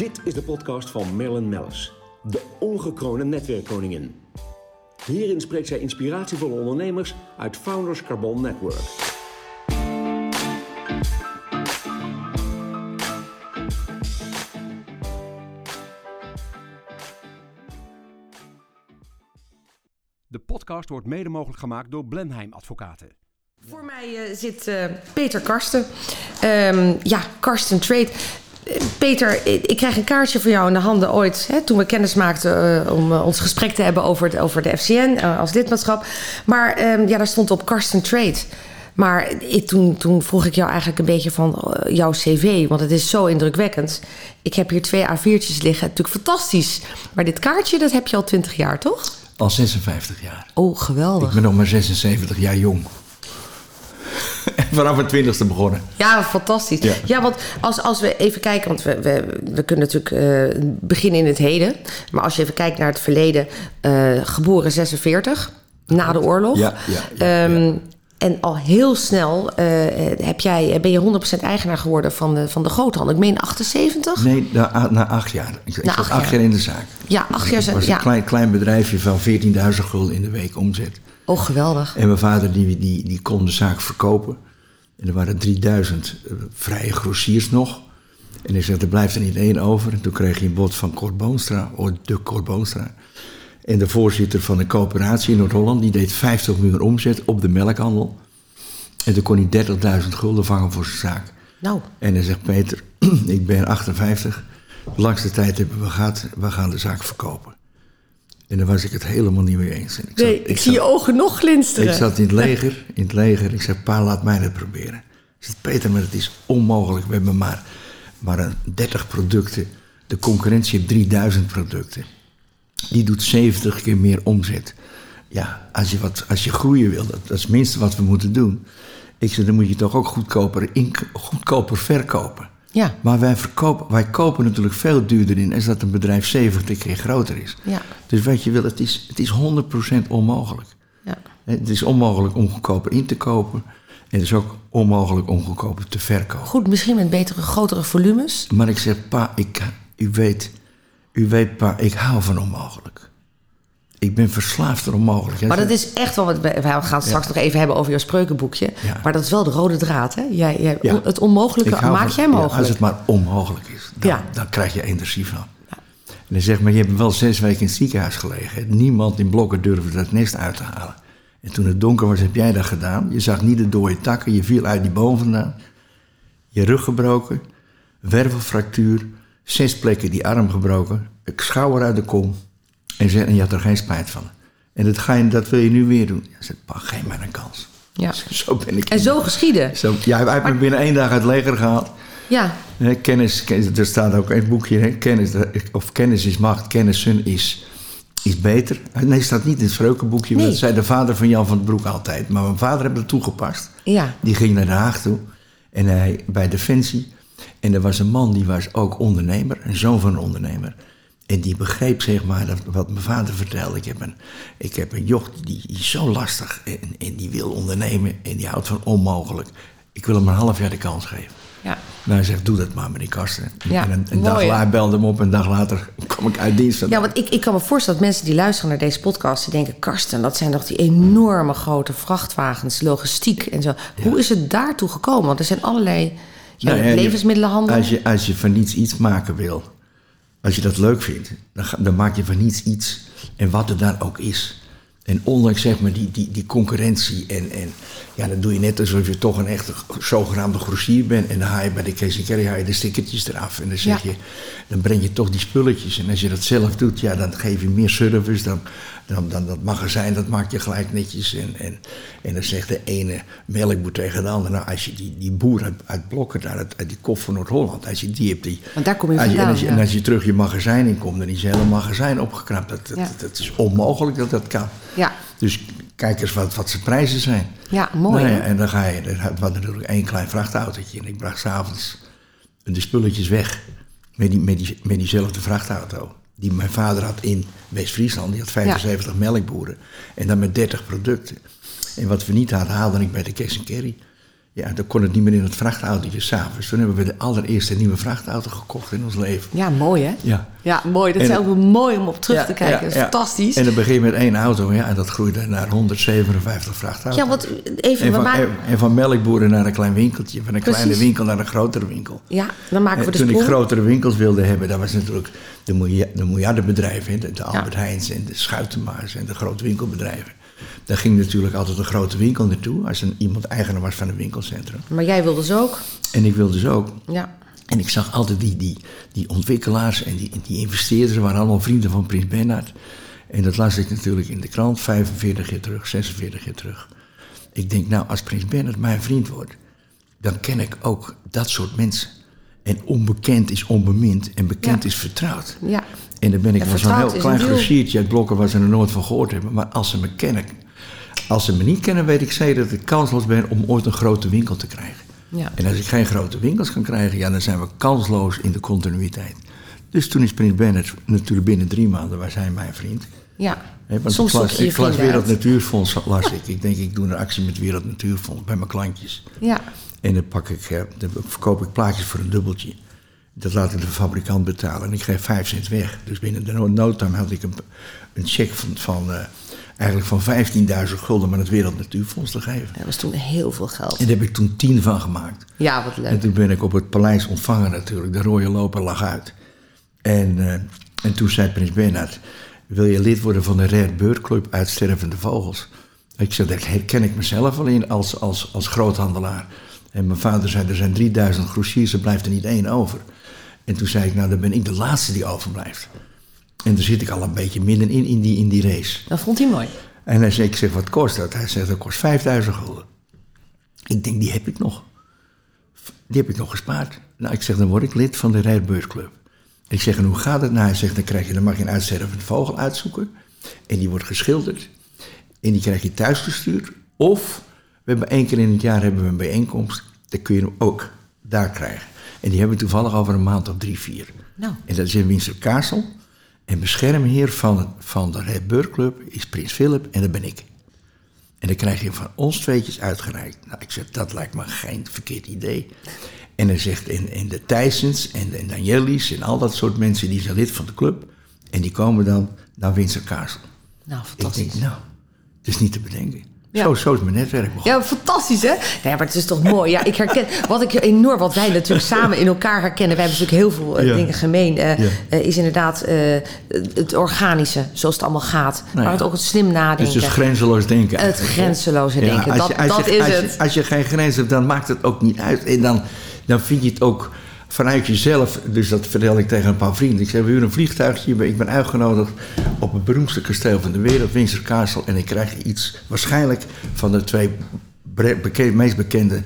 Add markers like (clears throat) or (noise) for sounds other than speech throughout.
Dit is de podcast van Marilyn Mellis, de ongekroonde netwerkkoningin. Hierin spreekt zij inspiratievolle ondernemers uit Founders Carbon Network. De podcast wordt mede mogelijk gemaakt door Blenheim Advocaten. Voor mij uh, zit uh, Peter Karsten. Um, ja, Karsten Trade. Uh, Peter, ik krijg een kaartje van jou in de handen ooit... Hè, toen we kennis maakten om ons gesprek te hebben over, het, over de FCN als lidmaatschap. Maar um, ja, daar stond op Karsten Trade. Maar ik, toen, toen vroeg ik jou eigenlijk een beetje van jouw cv, want het is zo indrukwekkend. Ik heb hier twee A4'tjes liggen, natuurlijk fantastisch. Maar dit kaartje, dat heb je al 20 jaar, toch? Al 56 jaar. Oh, geweldig. Ik ben nog maar 76 jaar jong. (laughs) Vanaf het twintigste begonnen. Ja, fantastisch. Ja, ja want als, als we even kijken, want we, we, we kunnen natuurlijk uh, beginnen in het heden. Maar als je even kijkt naar het verleden, uh, geboren 46, na de oorlog. Ja, ja, um, ja. En al heel snel uh, heb jij, ben je 100% eigenaar geworden van de, van de groothandel. Ik meen 78? Nee, na, na acht jaar. Ik, na ik acht, acht jaar. in de zaak. Ja, acht jaar. Het was ja. een klein, klein bedrijfje van 14.000 gulden in de week omzet. Oh, geweldig. En mijn vader die, die, die kon de zaak verkopen. En er waren 3000 uh, vrije grossiers nog. En hij zei, er blijft er niet één over. En toen kreeg je een bod van Cor Boonstra, of de Cor Boonstra. En de voorzitter van de coöperatie in Noord-Holland, die deed 50 miljoen omzet op de melkhandel. En toen kon hij 30.000 gulden vangen voor zijn zaak. Nou. En hij zegt, Peter, (clears throat) ik ben 58. De langste tijd hebben we gehad, we gaan de zaak verkopen. En daar was ik het helemaal niet mee eens. En ik, nee, zat, ik, ik zie je ogen nog glinsteren. Ik zat in het leger, in het leger. Ik zei, pa, laat mij dat proberen. Ik zei, Peter, maar het is onmogelijk. We hebben maar, maar 30 producten. De concurrentie heeft 3000 producten. Die doet 70 keer meer omzet. Ja, als je, wat, als je groeien wil, dat, dat is het minste wat we moeten doen. Ik zei, dan moet je toch ook goedkoper, in, goedkoper verkopen. Ja. Maar wij, verkopen, wij kopen natuurlijk veel duurder in als dat een bedrijf 70 keer groter is. Ja. Dus wat je wil, het is, het is 100% onmogelijk. Ja. Het is onmogelijk om goedkoper in te kopen. En het is ook onmogelijk om goedkoper te verkopen. Goed, misschien met betere, grotere volumes. Maar ik zeg, pa, ik, u, weet, u weet, pa, ik hou van onmogelijk. Ik ben verslaafd aan onmogelijk. Maar dat is echt wel wat. We gaan straks ja. nog even hebben over jouw spreukenboekje. Ja. Maar dat is wel de rode draad, hè? Jij, jij, ja. Het onmogelijke maak jij mogelijk. als het maar onmogelijk is, dan, dan krijg je energie van. En dan zeg maar, je hebt wel zes weken in het ziekenhuis gelegen. Niemand in blokken durfde dat nest uit te halen. En toen het donker was, heb jij dat gedaan. Je zag niet de dode takken, je viel uit die boom vandaan. Je rug gebroken, wervelfractuur, zes plekken die arm gebroken, schouder uit de kom. En, zei, en je had er geen spijt van. En dat, ga je, dat wil je nu weer doen. Je zegt, pa, geef mij een kans. Ja. (laughs) Zo ben ik. En zo geschieden. Zo, ja, hij heeft me binnen één dag uit het leger gehaald. Ja. Kennis, er staat ook een boekje, hè? kennis, of kennis is macht, kennissen is, is beter. Nee, staat niet in het spreukenboekje, nee. dat zei de vader van Jan van den Broek altijd. Maar mijn vader heeft dat toegepast. Ja. Die ging naar Den Haag toe, en hij, bij Defensie. En er was een man, die was ook ondernemer, een zoon van een ondernemer. En die begreep zeg maar wat mijn vader vertelde. Ik heb een, ik heb een joch die, die is zo lastig en, en die wil ondernemen en die houdt van onmogelijk. Ik wil hem een half jaar de kans geven. Ja. Nou, hij zegt, doe dat maar, meneer Karsten. Ja, en een, dag later belde hem op en een dag later (laughs) kwam ik uit dienst. Ja, want ik, ik kan me voorstellen dat mensen die luisteren naar deze podcast... die denken, Karsten, dat zijn toch die enorme grote vrachtwagens, logistiek en zo. Ja. Hoe is het daartoe gekomen? Want er zijn allerlei ja, nou, levensmiddelenhandel. Als je, als je van niets iets maken wil... Als je dat leuk vindt, dan, dan, maak je van niets iets. En wat er dan ook is. En ondanks zeg maar die, die, die concurrentie. En, en ja, dan doe je net alsof je toch een echte zogenaamde grossier bent. En dan haal je bij de Kees Kerry haal je de stickertjes eraf. En dan zeg ja. je, dan breng je toch die spulletjes. En als je dat zelf doet, ja, dan geef je meer service. Dan, dan, dan dat magazijn, dat maak je gelijk netjes. En, en, en dan zegt de ene melkboer tegen de andere. Nou, als je die, die boer uit, uit Blokken, daar, uit, uit die kop van Noord-Holland, als je die hebt, die. Want daar kom je als en, als je, ja. en als je terug je magazijn in komt, dan is je hele magazijn opgeknapt. Dat, dat, Ja. dat, dat is onmogelijk dat dat kan. Ja, Dus kijk eens wat, wat zijn prijzen zijn. ja mooi. Nou ja, en dan ga je, er had- was natuurlijk één klein vrachtautootje. En ik bracht s'avonds de spulletjes weg met, die, met, die, met diezelfde vrachtauto. Die mijn vader had in West-Friesland. Die had 75 melkboeren. En dan met 30 producten. En wat we niet hadden, haalde ik bij de Cash Carry. Ja, dan kon het niet meer in het vrachtautootje s'avonds. Toen hebben we de allereerste nieuwe vrachtauto gekocht in ons leven. Ja, mooi hè? Ja. Ja, mooi. Dat En- is ook mooi om op terug Ja, te kijken. ja, ja. fantastisch. En dan begin met één auto, ja, en dat groeide naar 157 vrachtauto's. ja, want even, en, van, maken, en, van melkboeren naar een klein winkeltje, van een kleine winkel naar een grotere winkel. ja, dan maken we En de toen ik grotere winkels wilde hebben, dat was natuurlijk de, milja- de miljardenbedrijven, de, de Albert Heijns en de Schuitenmaars en de grote winkelbedrijven. Daar ging natuurlijk altijd een grote winkel naartoe, als een, iemand eigenaar was van een winkelcentrum. Maar jij wilde ze ook. En ik wilde dus ook. Ja. En ik zag altijd die, die, die ontwikkelaars en die, die investeerders waren allemaal vrienden van Prins Bernhard. En dat las ik natuurlijk in de krant, 45 jaar terug, 46 jaar terug. Ik denk, nou, als Prins Bernhard mijn vriend wordt, dan ken ik ook dat soort mensen. En onbekend is onbemind en bekend Ja. is vertrouwd. Ja. En dan ben ik En wel zo'n heel klein grossiertje uit blokken waar ze er nooit van gehoord hebben. Maar als ze me kennen, als ze me niet kennen, weet ik zeker dat ik kansloos ben om ooit een grote winkel te krijgen. Ja. En als ik geen grote winkels kan krijgen, ja, dan zijn we kansloos in de continuïteit. Dus toen is Prins Bernhard natuurlijk binnen drie maanden, was hij mijn vriend. Ja. Want Soms ik las, ik las Wereld. Natuurfonds, las ik. Ik denk, ik doe een actie met Wereld Natuurfonds bij mijn klantjes. Ja. En dan, pak ik, eh, dan verkoop ik plaatjes voor een dubbeltje. Dat laat ik de fabrikant betalen en ik geef vijf cent weg. Dus binnen de no- no time had ik een, een cheque van, van, eh, eigenlijk van 15.000 gulden aan het Wereld Natuurfonds te geven. Dat was toen heel veel geld. En daar heb ik toen tien van gemaakt. Ja, wat En leuk. toen ben ik op het paleis ontvangen natuurlijk. De rode loper lag uit. En, eh, en toen zei prins Bernhard... wil je lid worden van de Rare Bird Club Uitstervende Vogels? Ik zei, daar herken ik mezelf in als, als, als groothandelaar. En mijn vader zei, er zijn 3000 grossiers, er blijft er niet één over. En toen zei ik, nou dan ben ik de laatste die overblijft. En toen zit ik al een beetje middenin in die, in die race. Dat vond hij mooi. En hij zei, ik zeg, wat kost dat? Hij zegt, dat kost 5000 gulden. Ik denk, die heb ik nog. Die heb ik nog gespaard. Nou, ik zeg, dan word ik lid van de Rijbeurtclub. Ik zeg, en hoe gaat het nou? Hij zegt, dan, krijg je, dan mag je een uitstervende vogel uitzoeken. En die wordt geschilderd. En die krijg je thuisgestuurd. Of, we hebben één keer in het jaar hebben we een bijeenkomst. Dan kun je hem ook daar krijgen. En die hebben we toevallig over een maand of drie, vier. Nou. En dat is in Castle. En beschermheer van, van de Red Bird Club is Prins Philip en dat ben ik. En dan krijg je van ons tweetjes uitgereikt. Nou, ik zeg, dat lijkt me geen verkeerd idee. En hij zegt, en, en de Thijsens en de Danielli's en al dat soort mensen, die zijn lid van de club. En die komen dan naar Windsor Castle. Nou, Ik fantastisch. denk, nou, het is niet te bedenken. Ja. Zo, zo is mijn netwerk begonnen. Ja, fantastisch hè? Nee, maar het is toch mooi. Ja, ik herken wat ik enorm, wat wij natuurlijk samen in elkaar herkennen. Wij hebben natuurlijk heel veel eh, Ja. dingen gemeen. eh, Ja. eh, is inderdaad het organische, zoals het allemaal gaat. Nou maar het ook het slim Dus nadenken. het grenzeloos denken. het grenzeloze denken. als dat je- als dat je- is als je- het. Als je geen grens hebt, dan maakt het ook niet uit. En dan, dan vind je het ook vanuit jezelf. Dus dat vertel ik tegen een paar vrienden. Ik zeg, we huren een vliegtuigje. Ik ben uitgenodigd op het beroemdste kasteel van de wereld, Windsor Castle. En ik krijg iets, waarschijnlijk van de twee meest bekende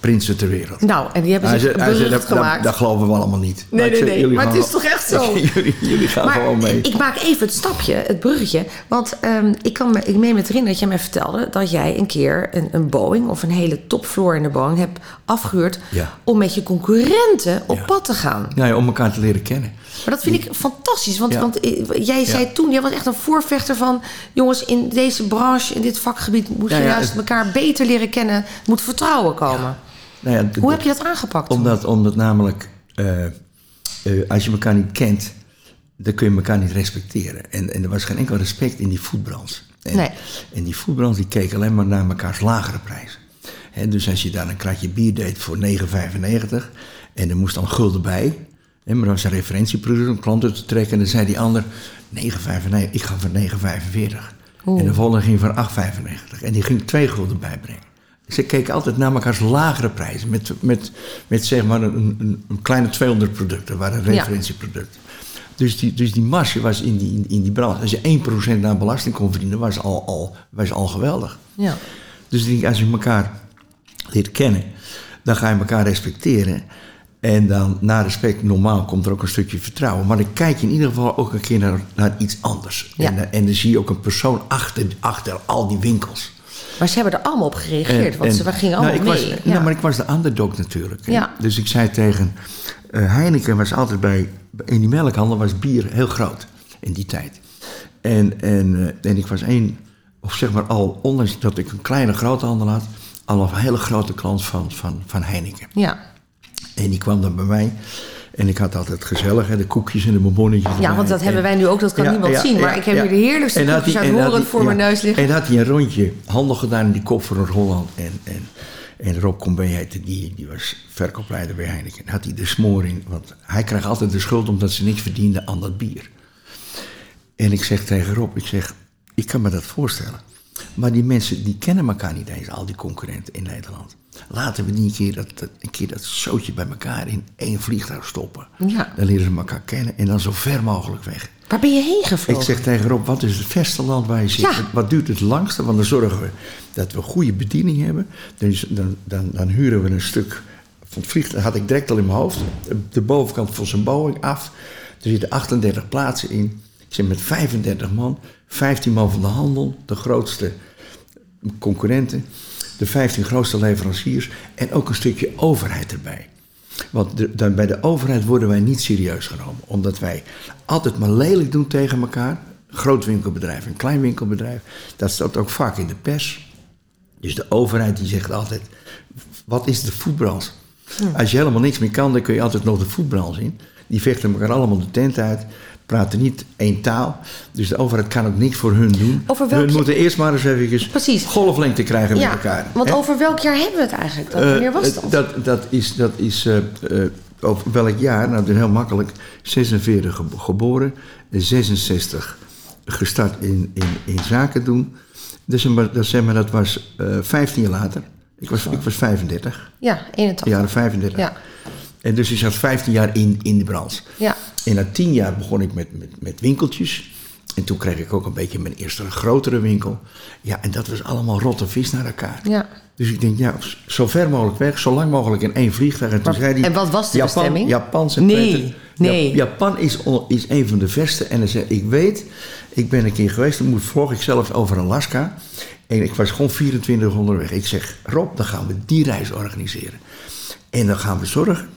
prinsen ter wereld. Nou, en die hebben Hij zich zei- hij zei, berucht dat, dat, gemaakt. dat geloven we allemaal niet. Nee, ik nee, nee, maar het is toch echt (laughs) zo? jullie, jullie gaan maar gewoon mee. ik maak even het stapje, het bruggetje. Want ehm, ik, kan me, ik meen me herinneren dat jij mij vertelde... dat jij een keer een, een Boeing of een hele topfloor in de Boeing hebt afgehuurd... Ja. om met je concurrenten op Ja. pad te gaan. Nou ja, om elkaar te leren kennen. Maar dat vind ik fantastisch. Want, Ja. want eh, jij zei Ja. toen, jij was echt een voorvechter van... jongens, in deze branche, in dit vakgebied... moet je Ja, juist het- elkaar beter leren kennen. Moet vertrouwen komen. Nou ja, Hoe heb je dat aangepakt? Omdat, omdat namelijk, eh, eh, als je elkaar niet kent, dan kun je elkaar niet respecteren. En, en er was geen enkel respect in die voetbranche. En, Nee. en die voetbranche die keek alleen maar naar mekaars lagere prijs. Hè, dus als je dan een kratje bier deed voor 9,95 en er moest dan gulden bij, hè, maar dat was een referentieproduct om klanten te trekken, en dan zei die ander 9,95, ik ga voor 9,45. En de volgende ging voor 8,95 en die ging twee gulden bijbrengen. Ze keken altijd naar mekaars lagere prijzen. Met, met, met zeg maar een, een, een kleine 200 producten, waren referentieproducten. Dus, die, dus die marge was in die, in, in die branche. Als je 1% aan belasting kon verdienen, was al, al, was al geweldig. Ja. Dus denk, als je elkaar leert kennen, dan ga je elkaar respecteren. En dan na respect, normaal komt er ook een stukje vertrouwen. Maar dan kijk je in ieder geval ook een keer naar, naar iets anders. Ja. En, eh, en dan zie je ook een persoon achter, achter al die winkels. Maar ze hebben er allemaal op gereageerd. want ze gingen nou, allemaal ik mee. Was, ja. nou, maar ik was de underdog natuurlijk. Ja. Dus ik zei tegen eh, Heineken was altijd bij, in die melkhandel was bier heel groot in die tijd. En, en, eh, en ik was één, of zeg maar al, ondanks dat ik een kleine groothandel had, al een hele grote klant van, van, van Heineken. Ja. En die kwam dan bij mij. En ik had altijd gezellig, hè, de koekjes en de bonbonnetjes. ja, want dat hebben En- wij nu ook, dat kan Ja, niemand ja, zien. Maar ik heb hier de heerlijkste En koekjes uit hij- voor mijn neus liggen. En had hij een rondje handel gedaan in die kop voor Noord-Holland. En, en, en Rob heette die, die was verkoopleider bij Heineken. Had hij de smoor in, want hij kreeg altijd de schuld omdat ze niks verdienden aan dat bier. En ik zeg tegen Rob, ik zeg, ik kan me dat voorstellen. Maar die mensen, die kennen elkaar niet eens, al die concurrenten in Nederland. Laten we die een keer dat, dat, een keer dat zootje bij elkaar in één vliegtuig stoppen. Ja. Dan leren ze elkaar kennen en dan zo ver mogelijk weg. Waar ben je heen gevlogen? Ik zeg tegen Rob, wat is het verste land waar je zit? Ja. Wat duurt het langste? Want dan zorgen we dat we goede bediening hebben. Dus dan, dan, dan huren we een stuk van het vliegtuig. had ik direct al in mijn hoofd. De bovenkant van zijn Boeing af. Er zitten 38 plaatsen in. Ik zit met 35 man. 15 man van de handel. De grootste concurrenten. De 15 grootste leveranciers. En ook een stukje overheid erbij. Want de- dan bij de overheid worden wij niet serieus genomen. Omdat wij altijd maar lelijk doen tegen elkaar. Groot winkelbedrijf en klein winkelbedrijf. Dat staat ook vaak in de pers. Dus de overheid die zegt altijd, wat is de voetbrand? Als je helemaal niks meer kan, dan kun je altijd nog de voetbrand in. Die vechten elkaar allemaal de tent uit. Praten niet één taal. Dus de overheid kan ook niks voor hun doen. Over welk- Hun moeten eerst maar eens even Precies. golflengte krijgen ja, met elkaar. want hè? over welk jaar hebben we het eigenlijk? Dat, Eh, wanneer was dat? Dat, dat is, dat is eh, eh, over welk jaar? Nou, dat is heel makkelijk. 46 ge- geboren, 66 gestart in, in, in zaken doen. Dus dat, zeg maar, dat was eh 15 jaar later. Ik was, ik was 35, Ja, 81. jaren 35. Ja. En dus ik zat 15 jaar in, in de branche. Ja. En na 10 jaar begon ik met, met, met winkeltjes. En toen kreeg ik ook een beetje mijn eerste grotere winkel. Ja, en dat was allemaal rotte vis naar elkaar. Ja. Dus ik denk, ja, zo ver mogelijk weg, zo lang mogelijk in één vliegtuig. En toen Maar- zei hij, en wat was de Japan, bestemming? Japan, zei Nee, nee. Ja- Japan is, is een van de verste. En hij zei, ik weet, ik ben een keer geweest, toen vlog ik zelf over Alaska. En ik was gewoon 24 uur onderweg. Ik zeg, Rob, dan gaan we die reis organiseren. En dan gaan we zorgen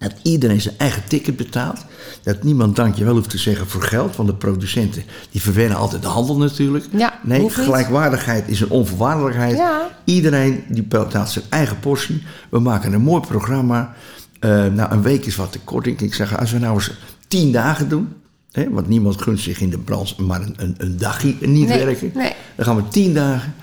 dat iedereen zijn eigen ticket betaalt. Dat niemand dankjewel hoeft te zeggen voor geld. Want de producenten die verwennen altijd de handel natuurlijk. Ja, nee, gelijkwaardigheid is een onvoorwaardelijkheid. Ja. Iedereen die betaalt zijn eigen portie. We maken een mooi programma. Eh, nou, een week is wat te kort. Ik, ik zeg, als we nou eens tien dagen doen. Hè, want niemand gunt zich in de branche maar een, een, een dagje niet Nee, werken. nee. Dan gaan we tien dagen.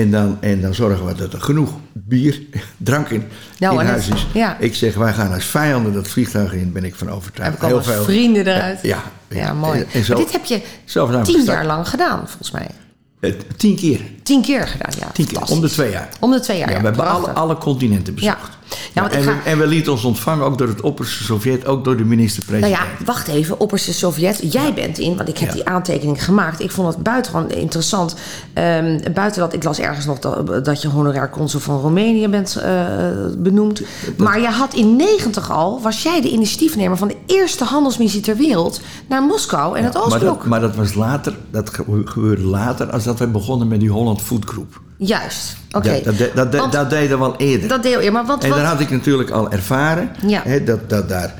En dan, en dan zorgen we dat er genoeg bier, (laughs) drank in, Nou, in huis is. ja. Ik zeg, wij gaan als vijanden dat vliegtuig in, ben ik van Heb overtuigd. ik al wat vrienden eruit. Ja. Ja, mooi. En, en zo, Maar dit heb je tien jaar lang gedaan, volgens mij. Tien keer. Tien keer gedaan, ja. Tien keer. Om de twee jaar. Om de twee jaar, Ja, we hebben alle, alle continenten bezocht. Ja. Want en, ga- en we lieten ons ontvangen ook door het opperste Sovjet, ook door de Nou minister-president. ja, wacht even. Opperste Sovjet. Jij bent in, want ik heb Ja. die aantekening gemaakt. Ik vond het buitengewoon interessant. Ehm, buiten dat, ik las ergens nog dat, dat je honorair consul van Roemenië bent eh, benoemd. Maar je had in 90 al, was jij de initiatiefnemer van de eerste handelsmissie ter wereld naar Moskou en het maar, Oostblok. dat, maar dat was later, dat ge- gebeurde later, als dat wij begonnen met die Holland Food Group. Juist, oké. Dat, dat, dat, dat, Want- dat deden we al eerder. Dat deel je, maar wat... En wat daar had ik natuurlijk al ervaren. Ja. Hè, dat, dat daar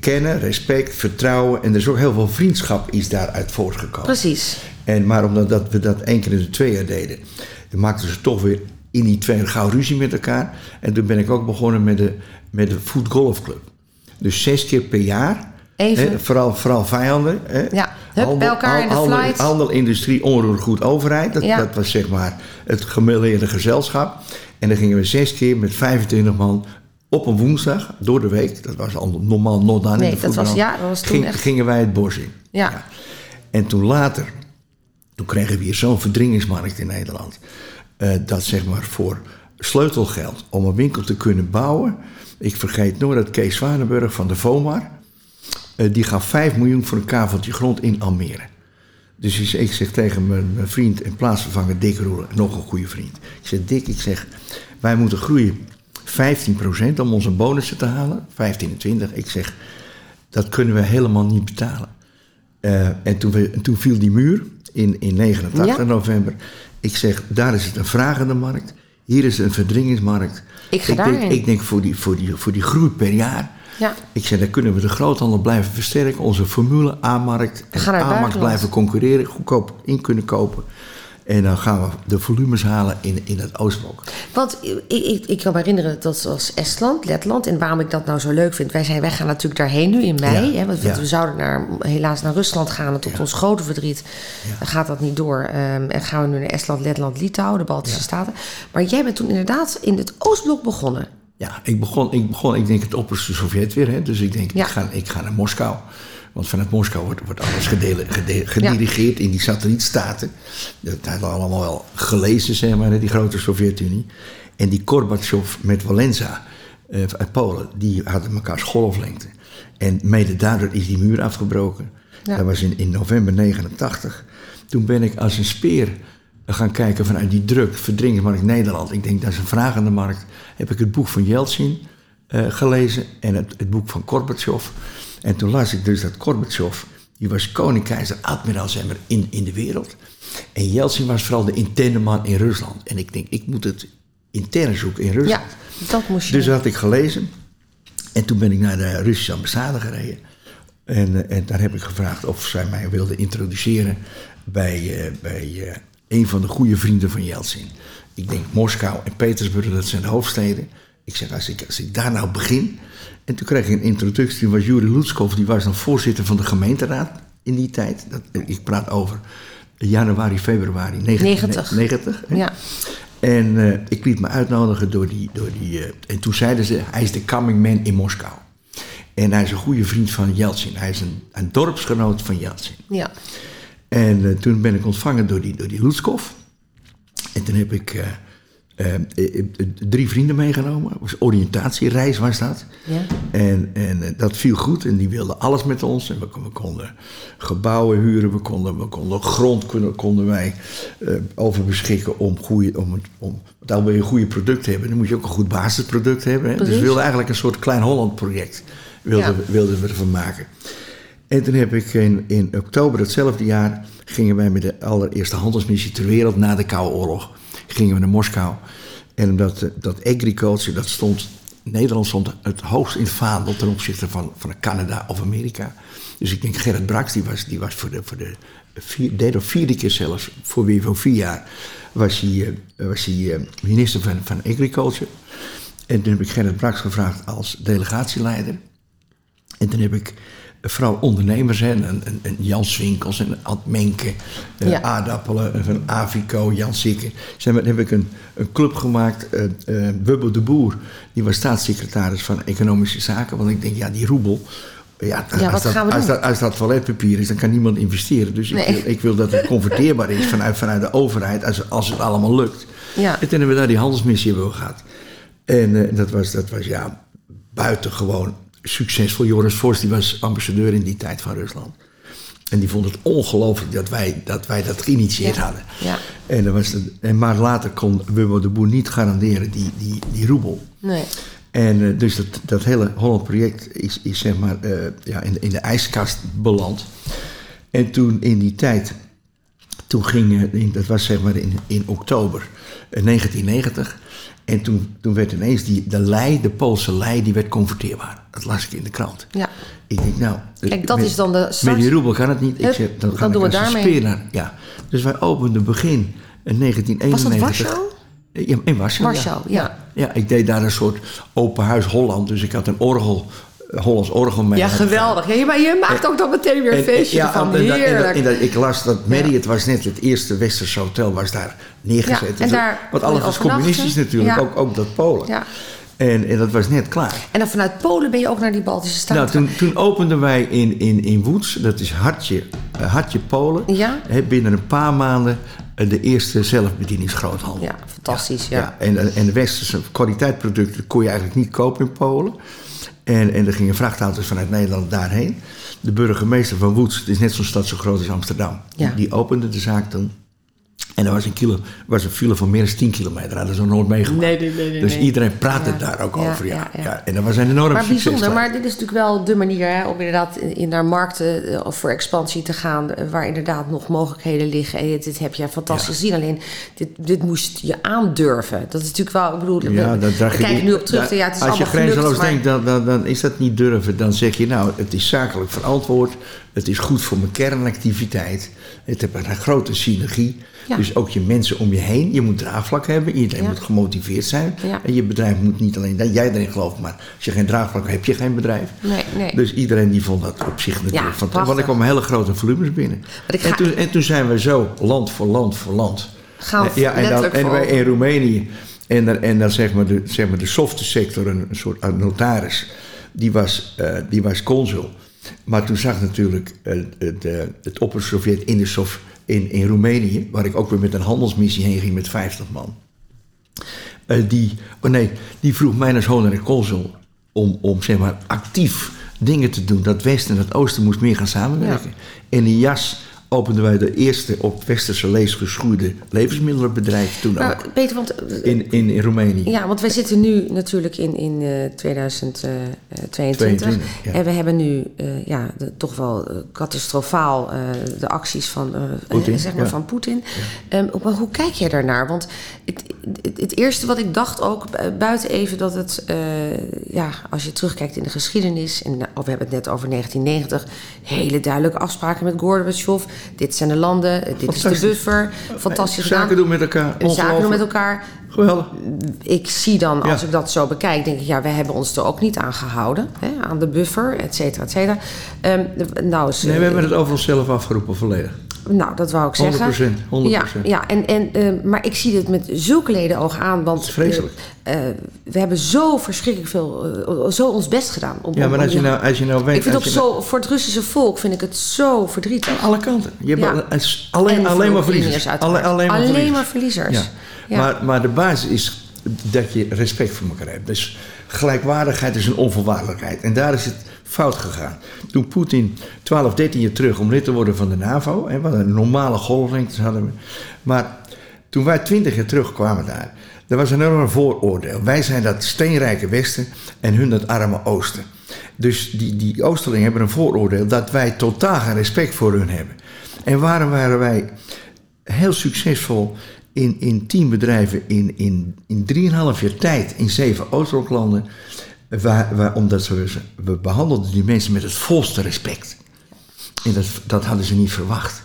kennen, respect, vertrouwen. En er is ook heel veel vriendschap is daaruit voortgekomen. Precies. En, maar omdat dat we dat één keer in de twee jaar deden, dan maakten ze toch weer in die twee jaar gauw ruzie met elkaar. En toen ben ik ook begonnen met de, met de Food Golf Club. Dus zes keer per jaar. Even. Hè, vooral, vooral vijanden. Hè. Ja, hup, bij elkaar in de handel, flight. handel, industrie, onroerend overheid. Dat, Ja. dat was zeg maar het gemêleerde gezelschap. En dan gingen we zes keer met 25 man op een woensdag door de week. Dat was al normaal nog dan Nee, in de dat was- ja, dat was toen Ging- echt- Gingen wij het bos in. Ja. En toen later, toen kregen we hier zo'n verdringingsmarkt in Nederland. eh, dat zeg maar voor sleutelgeld om een winkel te kunnen bouwen. Ik vergeet nooit dat Kees Zwanenburg van de VOMAR. Eh, die gaf 5 miljoen voor een kaveltje grond in Almere. Dus ik zeg- ik tegen mijn, mijn vriend en plaatsvervanger Dick Roelen, nog een goede vriend. Ik zeg, Dick, ik zeg, wij moeten groeien 15% om onze bonussen te halen. 15 en 20. Ik zeg, dat kunnen we helemaal niet betalen. Eh, en toen, we, toen viel die muur in, in 89 Ja. november. Ik zeg, daar is het een vragende markt. Hier is het een verdringingsmarkt. Ik ga denk, daarin. ik denk voor die, voor, die, voor die groei per jaar. Ja. Ik zeg, dan kunnen we de groothandel blijven versterken. Onze formule A-markt. Het A-markt buitenland. blijven concurreren. Goedkoop in kunnen kopen. En dan gaan we de volumes halen in, in het Oostblok. Want ik, ik, ik kan me herinneren dat zoals Estland, Letland... en waarom ik dat nou zo leuk vind... wij, zijn, wij gaan natuurlijk daarheen nu in mei. Ja, Hè, want we- ja. we zouden naar, helaas naar Rusland gaan... en tot ons grote verdriet gaat dat niet door. Ehm, en gaan we nu naar Estland, Letland, Litouwen, de Baltische Staten. Maar jij bent toen inderdaad in het Oostblok begonnen. Ja, ik begon, ik begon, ik denk het opperste Sovjet weer. Hè, dus ik denk, Ja. ik, ga, ik ga naar Moskou. Want vanuit Moskou wordt, wordt alles gedele, gede- gedirigeerd in die satellietstaten. Dat hadden we allemaal wel gelezen, zeg maar, hè, die grote Sovjet-Unie. En die Gorbachev met Walenza eh, uit Polen, die hadden elkaars golflengte. En mede daardoor is die muur afgebroken. Ja. Dat was in, in november 89. Toen ben ik als een speer gaan kijken vanuit die druk, verdringingsmarkt Nederland. Ik denk, dat is een vraag aan de markt. Heb ik het boek van Yeltsin eh, gelezen en het, het boek van Gorbachev. En toen las ik dus dat Gorbachev, die was koning-keizer, admiraal zeg maar, in, in de wereld. En Yeltsin was vooral de interne man in Rusland. En ik denk, ik moet het intern zoeken in Rusland. Ja, dat moest je. Dus dat had ik gelezen. En toen ben ik naar de Russische ambassade gereden. En, eh, en daar heb ik gevraagd of zij mij wilden introduceren bij, eh, bij een van de goede vrienden van Yeltsin. Ik denk Moskou en Petersburg, dat zijn de hoofdsteden. Ik zeg, als ik, als ik daar nou begin. En toen kreeg ik een introductie. Was Yuri Lutskov, die was dan voorzitter van de gemeenteraad in die tijd. Dat, ik praat over januari, februari 90. 1990. hè. Ja. En eh, ik liet me uitnodigen door die. Door die eh, en toen zeiden ze: hij is de coming man in Moskou. En hij is een goede vriend van Yeltsin. Hij is een, een dorpsgenoot van Yeltsin. Ja. En eh, toen ben ik ontvangen door die, door die Lutskov. En toen heb ik eh, eh, drie vrienden meegenomen. Was oriëntatiereis was dat. Ja. En, en dat viel goed. En die wilden alles met ons. En we, kon- we konden gebouwen huren. We konden, we konden grond konden, konden wij over beschikken om goede... Om, om, want dan wil je een goede product hebben. Dan moet je ook een goed basisproduct hebben. Hè? Dus we wilden eigenlijk een soort Klein Holland project. Wilden, Ja. wilden we ervan maken. En toen heb ik in, in oktober datzelfde jaar... gingen wij met de allereerste handelsmissie ter wereld... na de Koude Oorlog, gingen we naar Moskou. En omdat eh, dat agriculture, dat stond... Nederland stond het hoogst in het vaandel ten opzichte van, van Canada of Amerika. Dus ik denk Gerrit Brax, die was, die was voor de, voor de vier, derde of vierde keer zelfs... voor weer voor vier jaar, was hij, eh, was hij eh, minister van, van Agriculture. En toen heb ik Gerrit Brax gevraagd als delegatieleider... En toen heb ik vooral ondernemers, hè, een, een, een Jan Swinkels en Ad Menke, eh, Ja. Aardappelen, van Avico, Jan Sikke. Zeg maar, dan heb ik een, een club gemaakt, eh eh, Wubbo de Boer, die was staatssecretaris van Economische Zaken. Want ik denk, ja, die roebel, ja, Ja, als, wat dat, gaan we als, doen? dat, als dat toiletpapier is, dan kan niemand investeren. Dus Nee. ik, wil, ik wil dat het converteerbaar is vanuit, vanuit de overheid, als, als het allemaal lukt. Ja. En toen hebben we daar die handelsmissie hebben gehad. En dat, was, dat was ja, buitengewoon succesvol. Joris Vos die was ambassadeur in die tijd van Rusland. En die vond het ongelooflijk dat wij dat, wij dat geïnitieerd Ja. hadden. Ja. En, dat was en maar later kon Wubbo de Boer niet garanderen die, die, die roebel. Nee. En eh, dus dat, dat hele Holland-project is, is zeg maar eh, ja, in, de- in de ijskast beland. En toen in die tijd, toen ging, eh, dat was zeg maar in, in oktober eh, 1990. En toen, toen werd ineens die, de lei, de Poolse lei, die werd converteerbaar. Dat las ik in de krant. Ja. Ik denk, nou... Kijk, dat met- is dan de start. Met die roebel kan het niet. Ik zeg, dan, dan ga ik doen we daarmee. speer naar- Ja. Dus wij openden begin in 1991. Warschau? Ja, in Warschau, ja. Warschau, ja. Ja, ik deed daar een soort open huis Holland. Dus ik had een orgel, eh, Hollands orgel mee. Ja, geweldig. Ja, maar je maakt ook dan meteen weer een En- feestje ja, van. en en Heerlijk. en dat- ik las dat Marriott was net het eerste westerse hotel was daar neergezet. Ja, en Dus daar Want alles was communistisch natuurlijk, Ja. ook, ook dat Polen. Ja. En, en dat was net klaar. En dan vanuit Polen ben je ook naar die Baltische Staten Nou, toen, toen openden wij in, in, in Woeds, dat is Hartje, eh, Hartje Polen. Ja. Hè, binnen een paar maanden eh, de eerste zelfbedieningsgroothandel. Ja, fantastisch, ja. en, eh, en de westerse kwaliteitsproducten kon je eigenlijk niet kopen in Polen. En, en er gingen vrachtauto's vanuit Nederland daarheen. De burgemeester van Woeds, het is net zo'n stad zo groot als Amsterdam. Ja. Die opende de zaak toen. En er was een, kilo, was een file van meer dan 10 kilometer. Hadden ze nog nooit meegemaakt. Nee, nee, nee, nee, dus iedereen praatte Ja. daar ook Ja, over. Ja, ja. En dat was een enorm Maar succes. bijzonder, maar dit is natuurlijk wel de manier hè, om inderdaad in, naar markten eh, of voor expansie te gaan, eh, waar inderdaad nog mogelijkheden liggen. En dit, dit heb je fantastisch gezien. Alleen, dit, dit moest je aandurven. Dat is natuurlijk wel, ik bedoel, we, Ja, we draag je kijken nu op terug. ja, het is als je grenzeloos maar- denkt, dan, dan, dan is dat niet durven. Dan zeg je, nou, het is zakelijk verantwoord. Het is goed voor mijn kernactiviteit. Het heeft een grote synergie. Ja. Dus ook je mensen om je heen. Je moet draagvlak hebben. Iedereen Ja. moet gemotiveerd zijn. Ja. En je bedrijf moet niet alleen dat jij erin gelooft, maar als je geen draagvlak hebt, heb je geen bedrijf. Nee, nee. Dus iedereen die vond dat op zich natuurlijk fantastisch. Want er kwamen hele grote volumes binnen. ga- en, toen, en toen zijn we zo land voor land voor land. Gaan we ja, en, dan, letterlijk en wij voor in Roemenië. En dan, en dan zeg maar de, zeg maar de softe sector, een, een soort notaris, die was, eh, die was consul. Maar toen zag natuurlijk eh, de, het opper-Sovjet in, de Sof- in, in Roemenië, waar ik ook weer met een handelsmissie heen ging met 50 man. Eh, die, oh nee, die vroeg mij als honorary consul om, om zeg maar actief dingen te doen. Dat Westen en het Oosten moest meer gaan samenwerken. En in jas openden wij de eerste op westerse lees geschoeide levensmiddelenbedrijf toen ook. Peter, want eh, In, in, in Roemenië. Ja, want wij zitten nu natuurlijk in, in eh 2022. 22, ja. En we hebben nu eh, ja, de- toch wel eh, catastrofaal eh, de acties van, eh, Poetin, eh, zeg maar ja. van Poetin. Ehm, maar hoe kijk jij daarnaar? Want het, het, het eerste wat ik dacht ook, bu- buiten even dat het... eh, ja, als je terugkijkt in de geschiedenis... en oh, we hebben het net over 1990... hele duidelijke afspraken met Gorbachev. Dit zijn de landen, dit is de buffer. Fantastisch gedaan. Zaken doen met elkaar. Zaken doen met elkaar Geweldig. ik zie dan, als Ja. ik dat zo bekijk, denk ik, ja, we hebben ons er ook niet aan gehouden. Hè, aan de buffer, et cetera, et cetera. Ehm, nou, is, Nee, we hebben het over onszelf afgeroepen volledig. nou, dat wou ik zeggen. 100%, 100%. Ja, ja en, en, ehm, maar ik zie dit met zulke leden oog aan. Want vreselijk. eh, eh, we hebben zo verschrikkelijk veel, eh, zo ons best gedaan. Om, Ja, maar om als je nou, als je nou weet... ik vind ook je nou- zo, voor het Russische volk vind ik het zo verdrietig. Alle kanten. Je hebt Ja. alleen, alleen maar verliezers. uiteraard. Alle- alleen maar Alleen verliezers. maar verliezers. Ja. Maar, maar de basis is dat je respect voor elkaar hebt. Dus gelijkwaardigheid is een onvoorwaardelijkheid. En daar is het fout gegaan. Toen Poetin 12, 13 jaar terug om lid te worden van de NAVO... en wat een normale golflengtes hadden we... maar toen wij 20 jaar terugkwamen daar... er was een enorm vooroordeel. Wij zijn dat steenrijke Westen en hun dat arme Oosten. Dus die, die Oosterlingen hebben een vooroordeel... dat wij totaal geen respect voor hun hebben. En waarom waren wij heel succesvol in, in tien bedrijven in, in, in 3,5 jaar tijd in zeven Oostbloklanden. Waar, waar, omdat we, ze- we behandelden die mensen met het volste respect. En dat, dat hadden ze niet verwacht.